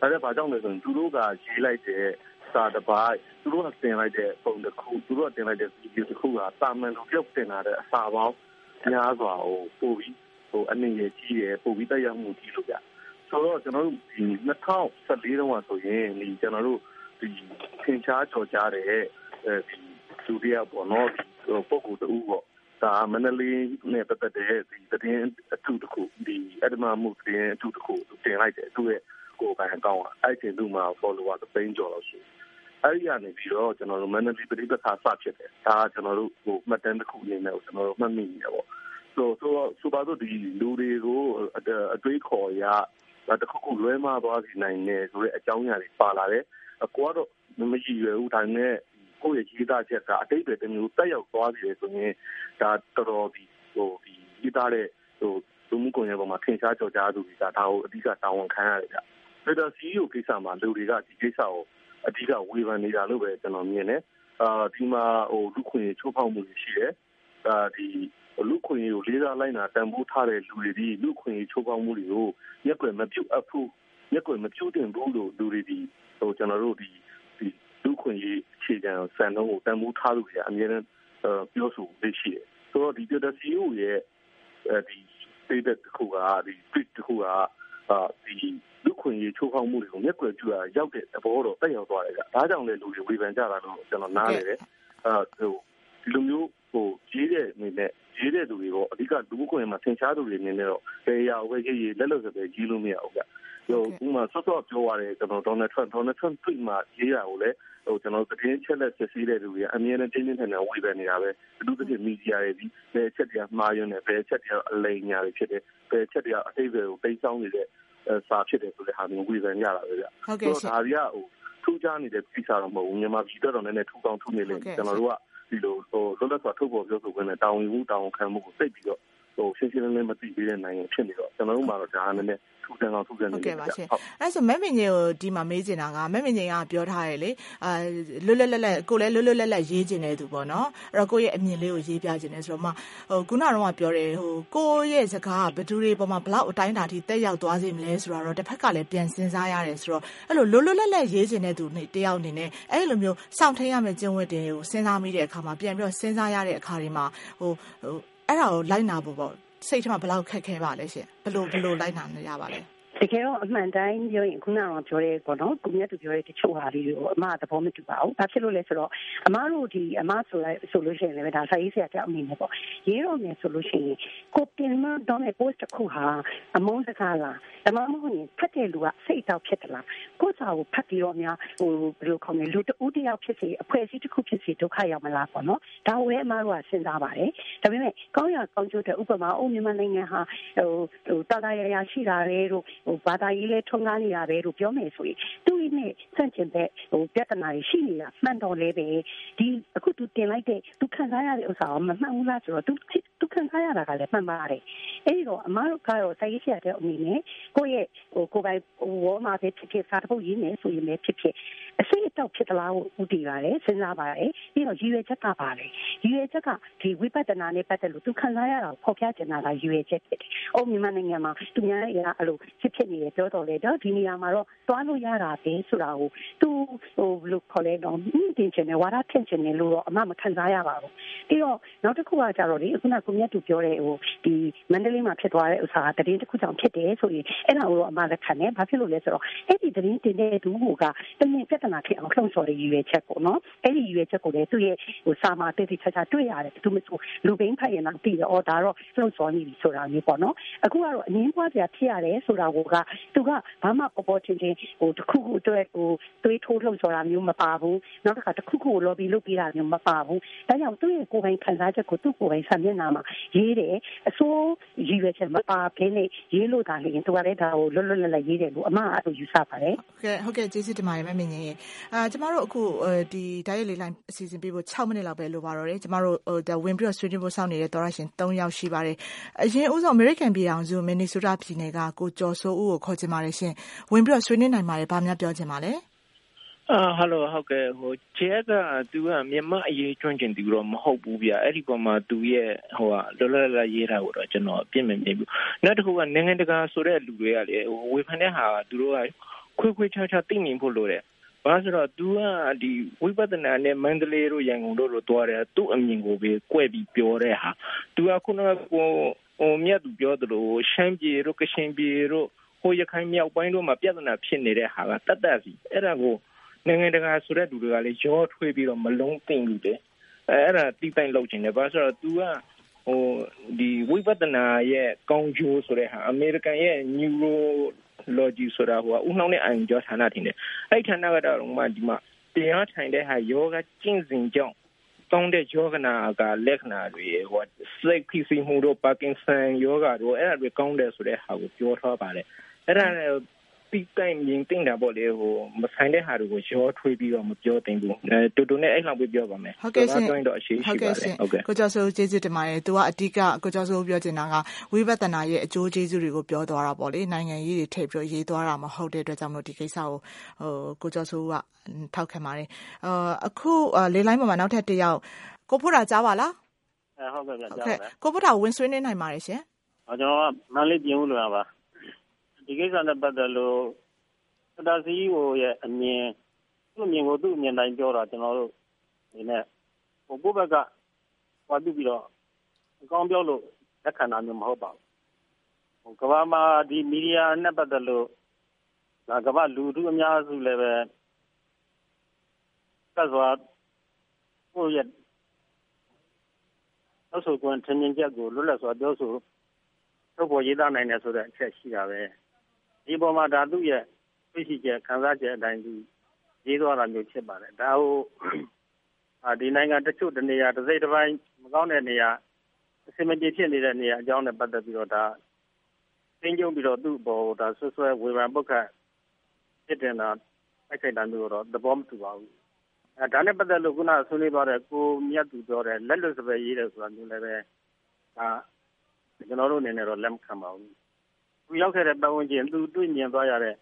ဒါလည်းဘာကြောင့်လဲဆိုရင် သူတို့က ရေးလိုက်တဲ့ စာတစ်ပိုင်းသူတို့က တင်လိုက်တဲ့ ပုံတစ်ခု သူတို့က တင်လိုက်တဲ့ဗီဒီယိုတစ်ခုကတာမန်လူပြုတ်တင်လာတဲ့အစာပေါင်းများစွာကို ပို့ပြီးဟိုအနေရကြီးရယ် ပို့ပြီးတက်ရောက်မှု ကြီးလို့ပြဆိုတော့ကျွန်တော်တို့ဒီ2014တုန်းကဆိုရင်ဒီကျွန်တော်တို့ ဒီသင်ရှားကြော်ကြားတဲ့အဲဒီလူတယောက်ပေါ့နော်ဒီပုံကူတူပေါ့ဒါမန္တလေးနဲ့ပတ်သက်တဲ့ဒီသတင်းအထူးတစ်ခုဒီအဒမမှုသတင်းအထူးတစ်ခုတင်လိုက်တယ်သူ့ရဲ့ကိုယ်ပိုင်အကောင့်အဲ့ဒီသူ့မှာ follower သပိန်းကျော်လို့ရှိတယ်အဲ့ဒီကနေပြီးတော့ကျွန်တော်တို့မန္တလေးပြည်ပခါစဖြစ်တယ်ဒါကျွန်တော်တို့ဟိုမှတ်တမ်းတစ်ခုအနေနဲ့ကျွန်တော်တို့မှတ်မိနေတယ်ပေါ့ဆိုဆိုဆိုပါတော့ဒီလူတွေကိုအတွေးခေါ်ရတခုခုလွဲမှားသွားစီနိုင်တယ်ဆိုတဲ့အကြောင်းအရာတွေပါလာတယ် အကွာတော့မကြည့်ရဘူးဒါနဲ့ကိုယ့်ရဲ့ရေးသားချက်ကအတိတ်တွေတမျိုးတက်ရောက်သွားပြီလေဆိုရင်ဒါတော်တော်ဒီဟိုဒီရေးသားတဲ့ဟိုလူမှုကွန်ရက်ပေါ်မှာထင်ရှားကြော်ကြားသူတွေကဒါကိုအဓိကတာဝန်ခံရတယ်ဗျ။ဒါတော့ CEO ကိစ္စမှာလူတွေကဒီကိစ္စကိုအဓိကဝေဖန်နေတာလို့ပဲကျွန်တော်မြင်တယ်။အာဒီမှာဟိုလူခွင့်ချိုးဖောက်မှုရှိတယ်။ဒါဒီလူခွင့်ကိုလေးစားလိုက်တာတန်ဖိုးထားတဲ့လူတွေဒီလူခွင့်ချိုးဖောက်မှုတွေကိုမျက်ကွယ်မပြုတ်အပ်ဘူး မျက်ကွယ်မပြုတ်တင်ဘူးလို့လူတွေဒီဟိုကျွန်တော်တို့ဒီဒီလူခွင့်ရေးအခြေခံစံနှုန်းကိုတန်ဖိုးထားလို့ရအမြဲတမ်းပြောဆိုလေ့ရှိတယ်။ဆိုတော့ဒီ data CEO ရဲ့ဒီ statement တစ်ခုကဒီ tweet တစ်ခုကအာဒီလူခွင့်ရေးချိုးဖောက်မှုတွေကိုမျက်ကွယ်ပြုတာရောက်တဲ့သဘောတော့တက်ရောက်သွားတယ်ကဒါကြောင့်လေလူတွေဝေဖန်ကြတာလို့ကျွန်တော်နားလည်တယ်အဲဟိုဒီလိုမျိုးဟိုရေးတဲ့အနေနဲ့ရေးတဲ့သူတွေရောအဓိကလူခွင့်မှာသင်ချားသူတွေအနေနဲ့တော့ဘယ်ရာဝဲကြီးရေးလက်လို့ဆိုပဲကြီးလို့မရဘူးက ဟိုဥမာဆော့ဆော့ပြောရတယ်ကျွန်တော်ဒေါ်နယ်ထရန့်ဒေါ်နယ်ထရန့် tweet မှာရေးရကိုလေဟိုကျွန်တော်သတင်းချက်လက်စစ်ဆေးတဲ့လူတွေအမြဲတမ်းတင်းတင်းထန်ထန်ဝေဖန်နေတာပဲအထူးသဖြင့်မီဒီယာတွေဒီဘယ်ချက်တရားမှားယွင်းတယ်ဘယ်ချက်တရားအလိမ်ညာတွေဖြစ်တယ်ဘယ်ချက်တရားအသေးစိတ်ကိုတိတ်ဆောင်းနေတဲ့စာဖြစ်တယ်ဆိုတဲ့ဟာမျိုးဝေဖန်ကြတာပဲဗျဟုတ်ကဲ့ရှင်ဒါတွေကဟိုထူးခြားနေတဲ့ကိစ္စတော့မဟုတ်ဘူးမြန်မာပြည်တော်တော်နဲ့ထူကောင်းထူနေလိမ့်မယ်ကျွန်တော်တို့ကဒီလိုဟိုလွတ်လပ်စွာထုတ်ဖော်ပြောဆိုခွင့်နဲ့တာဝန်ယူမှုတာဝန်ခံမှုကိုစိတ်ပြီးတော့ ဟိုရှင်းရှင်းလင်းလင်းမသိသေးတဲ့နိုင်ငံဖြစ်နေတော့ကျွန်တော်တို့မှာတော့ဒါကလည်းထူးဆန်းအောင်ထူးဆန်းနေတယ်ဟုတ်ကဲ့ပါရှင်အဲ့ဆိုမက်မင်ကြီးကိုဒီမှာမေးချင်တာကမက်မင်ကြီးကပြောထားတယ်လေအာလွတ်လွတ်လပ်လပ်ကိုလည်းလွတ်လွတ်လပ်လပ်ရေးချင်တဲ့သူပေါ့နော်အဲ့တော့ကိုယ့်ရဲ့အမြင်လေးကိုရေးပြချင်တယ်ဆိုတော့မှဟိုခုနကတော့ပြောတယ်ဟိုကိုယ့်ရဲ့စကားကဘယ်သူတွေပေါ်မှာဘလောက်အတိုင်းတာထိတက်ရောက်သွားစေမလဲဆိုတော့တစ်ဖက်ကလည်းပြန်စဉ်းစားရတယ်ဆိုတော့အဲ့လိုလွတ်လွတ်လပ်လပ်ရေးချင်တဲ့သူတယောက်အနေနဲ့အဲ့လိုမျိုးစောင့်ထိန်ရမယ့်ကျင့်ဝတ်တွေကိုစဉ်းစားမိတဲ့အခါမှာပြန်ပြီးတော့စဉ်းစားရတဲ့အခါတွေမှာဟိုဟို အဲ့ဒါကိုလိုက်နာဖို့ပေါ့စိတ်ထဲမှာဘယ်လောက်ခက်ခဲပါလဲရှင်ဘယ်လိုဘယ်လိုလိုက်နာနေရပါလဲ တကယ်တော့အမှန်တိုင်းပြောရင်ခုနကပြောရဲပေါ့နော်ကိုမြတ်သူပြောရဲတချို့ဟာလေးတွေကိုအမသဘောမတူပါဘူး။ဘာဖြစ်လို့လဲဆိုတော့အမတို့ဒီအမဆိုလိုက်ဆိုလို့ရှိရင်လည်းဒါစာရေးဆရာတယောက်အနေနဲ့ပေါ့ရေးတော့မယ်ဆိုလို့ရှိရင်ကိုတင်မတော့တဲ့ post တစ်ခုဟာအမုန်းစကားလားဒါမှမဟုတ်ရင်ဖတ်တဲ့လူကစိတ်တောက်ဖြစ်သလားကိုစာကိုဖတ်ပြီးတော့များဟိုဘယ်လိုခေါ်မလဲလူတဦးတယောက်ဖြစ်စီအဖွဲ့အစည်းတစ်ခုဖြစ်စီဒုက္ခရောက်မလားပေါ့နော်ဒါဝဲအမတို့ကစဉ်းစားပါတယ်ဒါပေမဲ့ကောင်းရကောင်းကျိုးတဲ့ဥပမာအိုးမြန်မာနိုင်ငံဟာဟိုဟိုတာတာရရရှိတာလေတို့ဟိုဘာသာရေးလဲထွန်းကားနေတာပဲလို့ပြောမယ်ဆိုရင်သူ့နဲ့ဆန့်ကျင်တဲ့ဟိုပြဿနာတွေရှိနေတာမှန်တော်လဲပဲဒီအခုသူတင်လိုက်တဲ့သူခံစားရတဲ့ဥစ္စာကမမှန်ဘူးလားဆိုတော့သူသူခံစားရတာကလည်းမှန်ပါတယ်အဲဒီတော့အမားတို့ကတော့စိုက်ရရတဲ့အနေနဲ့ကိုယ့်ရဲ့ဟိုကိုယ်ပိုင်ဝေါ်မှာဖြစ်ဖြစ်စာတပုတ်ရင်းနေဆိုရင်လည်းဖြစ်ဖြစ်အစိတ်အတော့ဖြစ်သလားကိုဥတည်ပါတယ်စဉ်းစားပါတယ်ပြီးတော့ရည်ရွယ်ချက်ကပါလေ ရည်ရွယ်ချက်ကဒီဝိပဿနာနဲ့ပတ်သက်လို့သူခံစားရတာကိုဖော်ပြချင်တာကရည်ရွယ်ချက်ဖြစ်တယ်။အိုးမြန်မာနိုင်ငံမှာသူများရဲ့အဲ့လိုဖြစ်ဖြစ်နေတယ်ပြောတော်လေတော့ဒီနေရာမှာတော့သွားလို့ရတာပဲဆိုတာကိုသူဟိုဘယ်လိုခေါ်လဲတော့တင်ချင်တယ်ဝါဒထင်ချင်တယ်လို့တော့အမှမခံစားရပါဘူး။ပြီးတော့နောက်တစ်ခုကကြတော့လေခုနကကိုမြတ်သူပြောတဲ့ဟိုဒီမန္တလေးမှာဖြစ်သွားတဲ့ဥစ္စာကတည်င်းတစ်ခုကြောင့်ဖြစ်တယ်ဆိုရင်အဲ့ဒါကိုတော့အမှလက်ခံတယ်။ဘာဖြစ်လို့လဲဆိုတော့အဲ့ဒီတည်င်းတင်တဲ့သူကတမင်ပြဿနာဖြစ်အောင်လှုံ့ဆော်တဲ့ရည်ရွယ်ချက်ပေါ့နော်အဲ့ဒီရည်ရွယ်ချက်ကိုလည်းသူ့ရဲ့ဟိုစာမှာတိတိကျကျတွေ့ရတယ်သူမဆိုလူဘိန်းဖတ်ရင်တော့သိတယ်အော်ဒါတော့လှုံ့ဆော်နေပြီဆိုတာမျိုးပေါ့နော်အခုကတော့အငင်းပွားစရာဖြစ်ရတယ်ဆိုတာကိုကသူကဘာမှပေါ်ပေါ်ချင်းချင်းဟိုတစ်ခုခုအတွက်ဟိုတွေးထိုးလှုံ့ဆော်တာမျိုးမပါဘူးနောက်တစ်ခါတစ်ခုခုကို lobby လုပ်ပေးတာမျိုးမပါဘူးဒါကြောင့်သူ့ရဲ့ကိုယ်ပိုင်ခံစားချက်ကိုသူ့ကိုယ်ပိုင်ဆံမျက်နှာမှာရေးတယ်အစိုးရည်ရွယ်ချက်မပါဘဲနဲ့ရေးလို့တာလေသူကလည်းဒါကိုလွတ်လွတ်လပ်လပ်ရေးတယ်လို့အမအဲ့လိုယူဆပါတယ်ဟုတ်ကဲ့ဟုတ်ကဲ့ကျေးဇူးတင်ပါတယ်မမင်းကြီးအာကျမတို့အခုဒီဓာတ်ရိုက်လေးလိုင်းအစီအစဉ်ပေးဖို့6မိနစ်လောက်ပဲလိုပါတော့တယ်ကျမတို့ဝင်ပြီးတော့ဆွေးနွေးဖို့စောင့်နေတဲ့သောရရှင်3ယောက်ရှိပါတယ်အရင်ဦးဆုံး American ပြည်အောင်စုမင်နီဆိုတာပြည်နယ်ကကိုကျော်စိုးဦးကိုခေါ်ချင်ပါတယ်ရှင်ဝင်ပြီးတော့ဆွေးနွေးနိုင်ပါတယ်ဗာများပြောချင်ပါလဲအအာဟယ်လိုဟုတ်ကဲ့ဟိုချဲကသူကမြန်မာအရေးကျွမ်းကျင်သူတော့မဟုတ်ဘူးဗျအဲ့ဒီပုံမှာသူရဲ့ဟိုကလောလောလရေးတာကိုတော့ကျွန်တော်အပြစ်မမြင်ဘူးနောက်တစ်ခုကနိုင်ငံတကာဆိုတဲ့လူတွေကလေဟိုဝေဖန်တဲ့ဟာကသူတို့ကခွေးခွေးချာချာသိမြင်ဖို့လိုတယ် ဘာဆိုတော့ तू ကဒီဝိပဿနာနဲ့မန္တလေးတို့ရန်ကုန်တို့လိုတွားတယ်သူ့အမြင်ကိုပဲကွဲပြီးပြောတဲ့ဟာ तू ကခုနကဟိုဟိုမြတ်သူပြောသလိုရှမ်းပြည်တို့ကချင်ပြည်တို့ဟိုရခိုင်မြောက်ပိုင်းတို့မှာပြဿနာဖြစ်နေတဲ့ဟာကတတ်တတ်စီအဲ့ဒါကိုနိုင်ငံတကာဆိုတဲ့လူတွေကလည်းရောထွေးပြီးတော့မလုံးသိမ့်ဘူးတဲ့အဲ့ဒါတိတိုင်လောက်ချင်တယ်ဘာဆိုတော့ तू ကဟိုဒီဝိပဿနာရဲ့ကောင်းကျိုးဆိုတဲ့ဟာအမေရိကန်ရဲ့ neurology ဆိုတာဟိုဥနှောင်းနဲ့အန်ကျော်ဌာနတင်တယ်အဲ့ဌာနကတော့မှဒီမှာတရားထိုင်တဲ့ဟာယောဂကျင့်စဉ်ကြောင့်ကောင်းတဲ့ယောဂနာကလက္ခဏာတွေဟိုစိတ်ဖိစီးမှုတို့ပါကင်ဆန်ယောဂတို့အဲ့ဒါတွေကောင်းတယ်ဆိုတဲ့ဟာကိုပြောထားပါတယ်အဲ့ဒါလ ည်းပြီးတိုင်မြင်တင်တာပေါ့လေဟိုမဆိုင်တဲ့ဟာတွေကိုရောထွေးပြီးတော့မပြောသိဘူးအဲတူတူနဲ့အဲ့လောက်ပဲပြောပါမယ်ဟုတ်ကဲ့ရှင်တော့တော့အရှိရှိပါတယ်ဟုတ်ကဲ့ကိုကျော်စိုးကျေးဇူးတင်ပါတယ်သူကအဓိကကိုကျော်စိုးပြောချင်တာကဝိပဿနာရဲ့အကျိုးကျေးဇူးတွေကိုပြောသွားတာပေါ့လေနိုင်ငံရေးတွေထည့်ပြီးရေးသွားတာမဟုတ်တဲ့အတွက်ကြောင့်မလို့ဒီကိစ္စကိုဟိုကိုကျော်စိုးကထောက်ခံပါတယ်အာအခုလေးလိုင်းပေါ်မှာနောက်ထပ်တစ်ယောက်ကိုဖို့တာကြားပါလားအဲဟုတ်ကဲ့ကြားပါတယ်ကိုဖို့တာဝင်ဆွေးနေနိုင်ပါတယ်ရှင်ဟောကျွန်တော်ကမန္တလေးပြင်ဦးလွင်ပါ ဒီကိစ္စနဲ့ပတ်သက်လို့စတာစီဟိုရဲ့အမြင်သူ့အမြင်ကိုသူ့အမြင်တိုင်းပြောတာကျွန်တော်တို့ဒီနဲ့ဟိုကိုယ့်ဘက်ကဟောပြုပြီးတော့အကောင်းပြောလို့လက်ခံတာမျိုးမဟုတ်ပါဘူးဟိုကဘာမှာဒီမီဒီယာနဲ့ပတ်သက်လို့ဒါကဘာလူထုအများစုလည်းပဲကစွာဟိုရဲ့အဆိုကွန်ထင်မြင်ချက်ကိုလွတ်လပ်စွာပြောဆိုထုတ်ပေါ်ရေးသားနိုင်တယ်ဆိုတဲ့အချက်ရှိတာပဲ ဒီပေါ်မှာဒါသူ့ရဲ့သိရှိချက်ခံစားချက်အတိုင်းသူရေးသွားတာမျိုးဖြစ်ပါတယ်ဒါဟိုဒီနိုင်ငံတချို့တနေရာတစ်စိတ်တစ်ပိုင်းမကောင်းတဲ့နေရာအစမပြေဖြစ်နေတဲ့နေရာအကြောင်းနဲ့ပတ်သက်ပြီးတော့ဒါသိကြုံပြီးတော့သူ့ဘောဒါဆွဆွဲဝေဖန်ပုတ်ခတ်ဖြစ်တင်တာတိုက်ခိုက်တာမျိုးတော့သဘောမတူပါဘူးအဲဒါနဲ့ပတ်သက်လို့ခုနဆွေးနွေးသွားတဲ့ကိုမြတ်သူပြောတဲ့လက်လွတ်စပယ်ရေးတယ်ဆိုတာမျိုးလည်းပဲဒါကျွန်တော်တို့အနေနဲ့တော့လက်မခံပါဘူး သူရောက်ခဲ့တဲ့ပတ်ဝန်းကျင်သူတွေ့မြင်သွားရတဲ့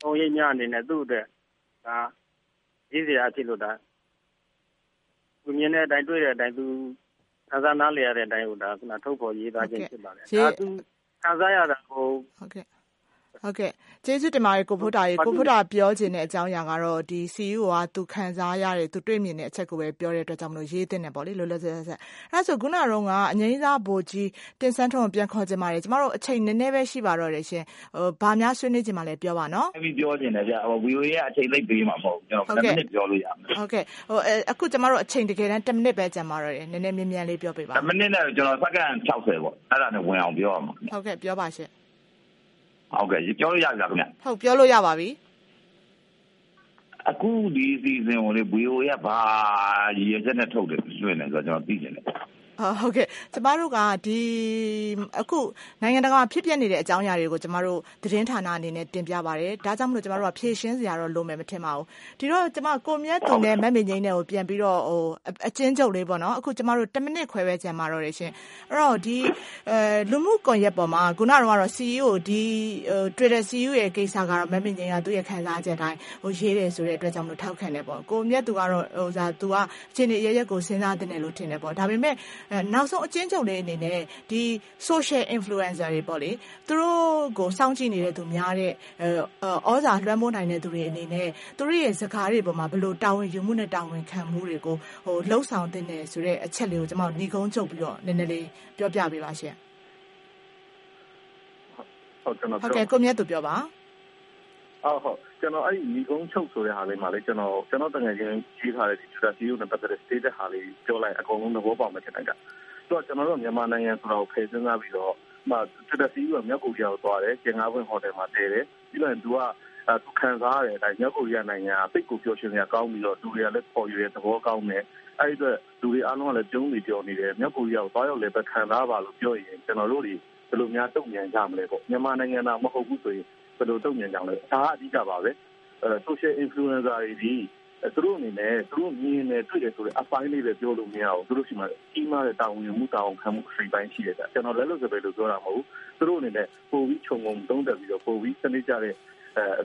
ပုံရိပ်များအနေနဲ့သူ့အတွက်ဒါရေးစရာဖြစ်လို့ဒါသူမြင်တဲ့အတိုင်းတွေ့တဲ့အတိုင်းသူခံစားနားလည်ရတဲ့အတိုင်းကိုဒါခုနထုတ်ဖော်ရေးသားခြင်းဖြစ်ပါတယ်ဒါသူခံစားရတာကိုဟုတ်ကဲ့ ဟုတ်ကဲ့ကျေးဇူးတင်ပါတယ်ကိုဖိုးတာရေကိုဖိုးတာပြောခြင်းတဲ့အကြောင်းအရာကတော့ဒီ CEO ကသူခံစားရတဲ့သူတွေ့မြင်တဲ့အချက်ကိုပဲပြောတဲ့အတွက်ကြောင့်မလို့ရေးတင်တယ်ပေါ့လေလောလောဆယ်ဆက်အဲဆိုခုနကတော့ကအငိမ့်စားဘိုကြီးတင်ဆန်းထုံးပြန်ခေါ်ခြင်းပါတယ်ကျမတို့အချိန်နည်းနည်းပဲရှိပါတော့တယ်ရှင်ဟိုဘာများဆွေးနွေးခြင်းမလဲပြောပါနော်အဲ့ဒီပြောခြင်းတယ်ဗျဟို VOA ရဲ့အချိန်သိပ်ပေးမှာမဟုတ်ဘူးကျွန်တော်10မိနစ်ပြောလို့ရမယ်ဟုတ်ကဲ့ဟိုအခုကျမတို့အချိန်တကယ်တမ်း10မိနစ်ပဲကျန်ပါတော့တယ်နည်းနည်းမြင်မြန်လေးပြောပေးပါ10မိနစ်နဲ့ကျွန်တော်စက္ကန့်60ပေါ့အဲ့ဒါနဲ့ဝင်အောင်ပြောရမှာဟုတ်ကဲ့ပြောပါရှင် ဟုတ်ကဲ့ပြောလို့ရပြီလားခင်ဗျဟုတ်ပြောလို့ရပါပြီအခုဒီစီစဉ်ကိုလေ VO ရဘာရည်ရချက်နဲ့ထုတ်တယ်လွှင့်တယ်ဆိုတော့ကျွန်တော်သိချင်တယ် ဟုတ်ကဲ့ကျမတို့ကဒီအခုနိုင်ငံတကာဖြစ်ပျက်နေတဲ့အကြောင်းအရာတွေကိုကျမတို့သတင်းဌာနအနေနဲ့တင်ပြပါတယ်ဒါကြောင့်မလို့ကျမတို့ကဖြည့်ရှင်းစရာတော့လိုမယ်မထင်ပါဘူးဒီတော့ကျမကိုမြတ်သူနဲ့မက်မင်းငိမ့်နဲ့ကိုပြန်ပြီးတော့ဟိုအချင်းချုပ်လေးပေါ့နော်အခုကျမတို့10မိနစ်ခွဲပဲကြံပါတော့တယ်ရှင်အဲ့တော့ဒီအဲလူမှုကွန်ရက်ပေါ်မှာခုနကတော့ CEO ဒီ Twitter CEO ရဲ့ကိစ္စကတော့မက်မင်းငိမ့်ကသူ့ရဲ့ခံစားချက်တိုင်းဟိုရေးတယ်ဆိုတဲ့အတွက်ကြောင့်မလို့ထောက်ခံတယ်ပေါ့ကိုမြတ်သူကတော့ဟိုစားသူကအချင်းတွေရရက်ကိုစဉ်းစားတင်တယ်လို့ထင်တယ်ပေါ့ဒါပေမဲ့နောက်ဆုံးအချင်းချုပ်လေးအနေနဲ့ဒီ social influencer တွေပေါ့လေသူတို့ကိုစောင့်ကြည့်နေတဲ့သူများတဲ့ဩဇာလွှမ်းမိုးနိုင်တဲ့သူတွေအနေနဲ့သူတို့ရဲ့စကားတွေပေါ်မှာဘယ်လိုတာဝန်ယူမှုနဲ့တာဝန်ခံမှုတွေကိုဟိုလှုပ်ဆောင်တင်တယ်ဆိုတဲ့အချက်လေးကိုကျွန်မညီကုန်းချုပ်ပြီးတော့နည်းနည်းလေးပြောပြပေးပါရှင်ဟုတ်ကျွန်တော်ဟုတ်ကဲ့ကိုမြတ်သူပြောပါ ဟုတ်ဟုတ်ကျွန်တော်အဲ့ဒီညီကုန်းချုပ်ဆိုတဲ့ဟာလေးမှာလေကျွန်တော်ကျွန်တော်တကယ်ချင်းကြီးထားတဲ့ဒီ strategy နဲ့ပတ်သက်တဲ့ state ဟာလေးပြောလိုက်အကုန်လုံးသဘောပေါက်မှထင်တယ်ကြတော့ကျွန်တော်တို့မြန်မာနိုင်ငံဆိုတော့ဖယ်စဉ်းစားပြီးတော့မှတက်တက်စီးကမြောက်ကိုရီးယားကိုသွားတယ်ကျင်ငါးပွင့်ဟိုတယ်မှာတည်တယ်ပြီးတော့သူကသူခံစားရတယ်အဲမြောက်ကိုရီးယားနိုင်ငံကပိတ်ကိုပြောရှင်ရကောင်းပြီးတော့လူတွေကလည်းပေါ်ရတဲ့သဘောကောင်းတယ်အဲ့ဒီအတွက်လူတွေအားလုံးကလည်းကျုံးနေပြောနေတယ်မြောက်ကိုရီးယားကိုသွားရောက်လည်းပဲခံစားပါလို့ပြောရင်ကျွန်တော်တို့တွေဘယ်လိုများတုံ့ပြန်ကြမလဲပေါ့မြန်မာနိုင်ငံသားမဟုတ်ဘူးဆိုရင် ဘယ်လိုတုံ့ပြန်ကြမလဲဒါကအဓိကပါပဲအဲ social influencer တွေဒီသူတို့အနေနဲ့သူတို့မြင်နေတွေ့တယ်ဆိုတဲ့အပိုင်းလေးပဲပြောလို့မရဘူးသူတို့ရှိမှကြီးမားတဲ့တာဝန်ယူမှုတာဝန်ခံမှုအစိပ်ပိုင်းရှိတယ်ကျွန်တော်လည်းလို့ဆိုပဲလို့ပြောတာမဟုတ်ဘူးသူတို့အနေနဲ့ပို့ပြီးခြုံငုံသုံးသက်ပြီးတော့ပို့ပြီးစနစ်ကြတဲ့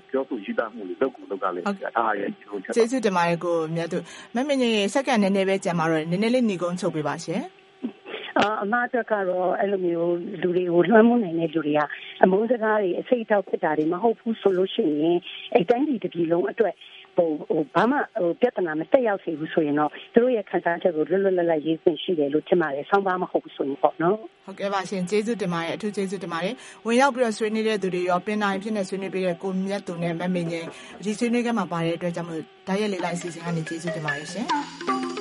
ပြောဆိုရေးသားမှုတွေလုပ်ကိုလုပ်ကလည်းဒါဟာရဲ့ဒီလိုချက်ကျေးဇူးတင်ပါတယ်ကိုမြတ်သူမမင်းကြီးစက္ကန့်နည်းနည်းပဲကြံပါတော့နည်းနည်းလေးညီကုန်းချုပ်ပေးပါရှင်အာအမအတွက်ကတော့အဲ့လိုမျိုးလူတွေကိုလွှမ်းမိုးနိုင်တဲ့လူတွေက အမုန်းစကားတွေအစိတ်အထောက်ဖြစ်တာတွေမဟုတ်ဘူးဆိုလို့ရှိရင်အဲ့တိုင်းပြည်တစ်ပြည်လုံးအတွက်ဟိုဟိုဘာမှဟိုပြဿနာမတက်ရောက်စေဘူးဆိုရင်တော့သူတို့ရဲ့ခံစားချက်ကိုလွတ်လွတ်လပ်လပ်ရေးခွင့်ရှိတယ်လို့ထင်ပါတယ်ဆောင်းပါမဟုတ်ဘူးဆိုရင်ပေါ့နော်ဟုတ်ကဲ့ပါရှင်ကျေးဇူးတင်ပါတယ်အထူးကျေးဇူးတင်ပါတယ်ဝင်ရောက်ပြီးတော့ဆွေးနွေးတဲ့သူတွေရောပင်နိုင်ဖြစ်နေဆွေးနွေးပေးတဲ့ကိုမြတ်သူနဲ့မမေငယ်ဒီဆွေးနွေးခန်းမှာပါတဲ့အတွက်ကြောင့်မို့ဓာတ်ရိုက်လေးလိုက်အစီအစဉ်ကနေကျေးဇူးတင်ပါတယ်ရှင်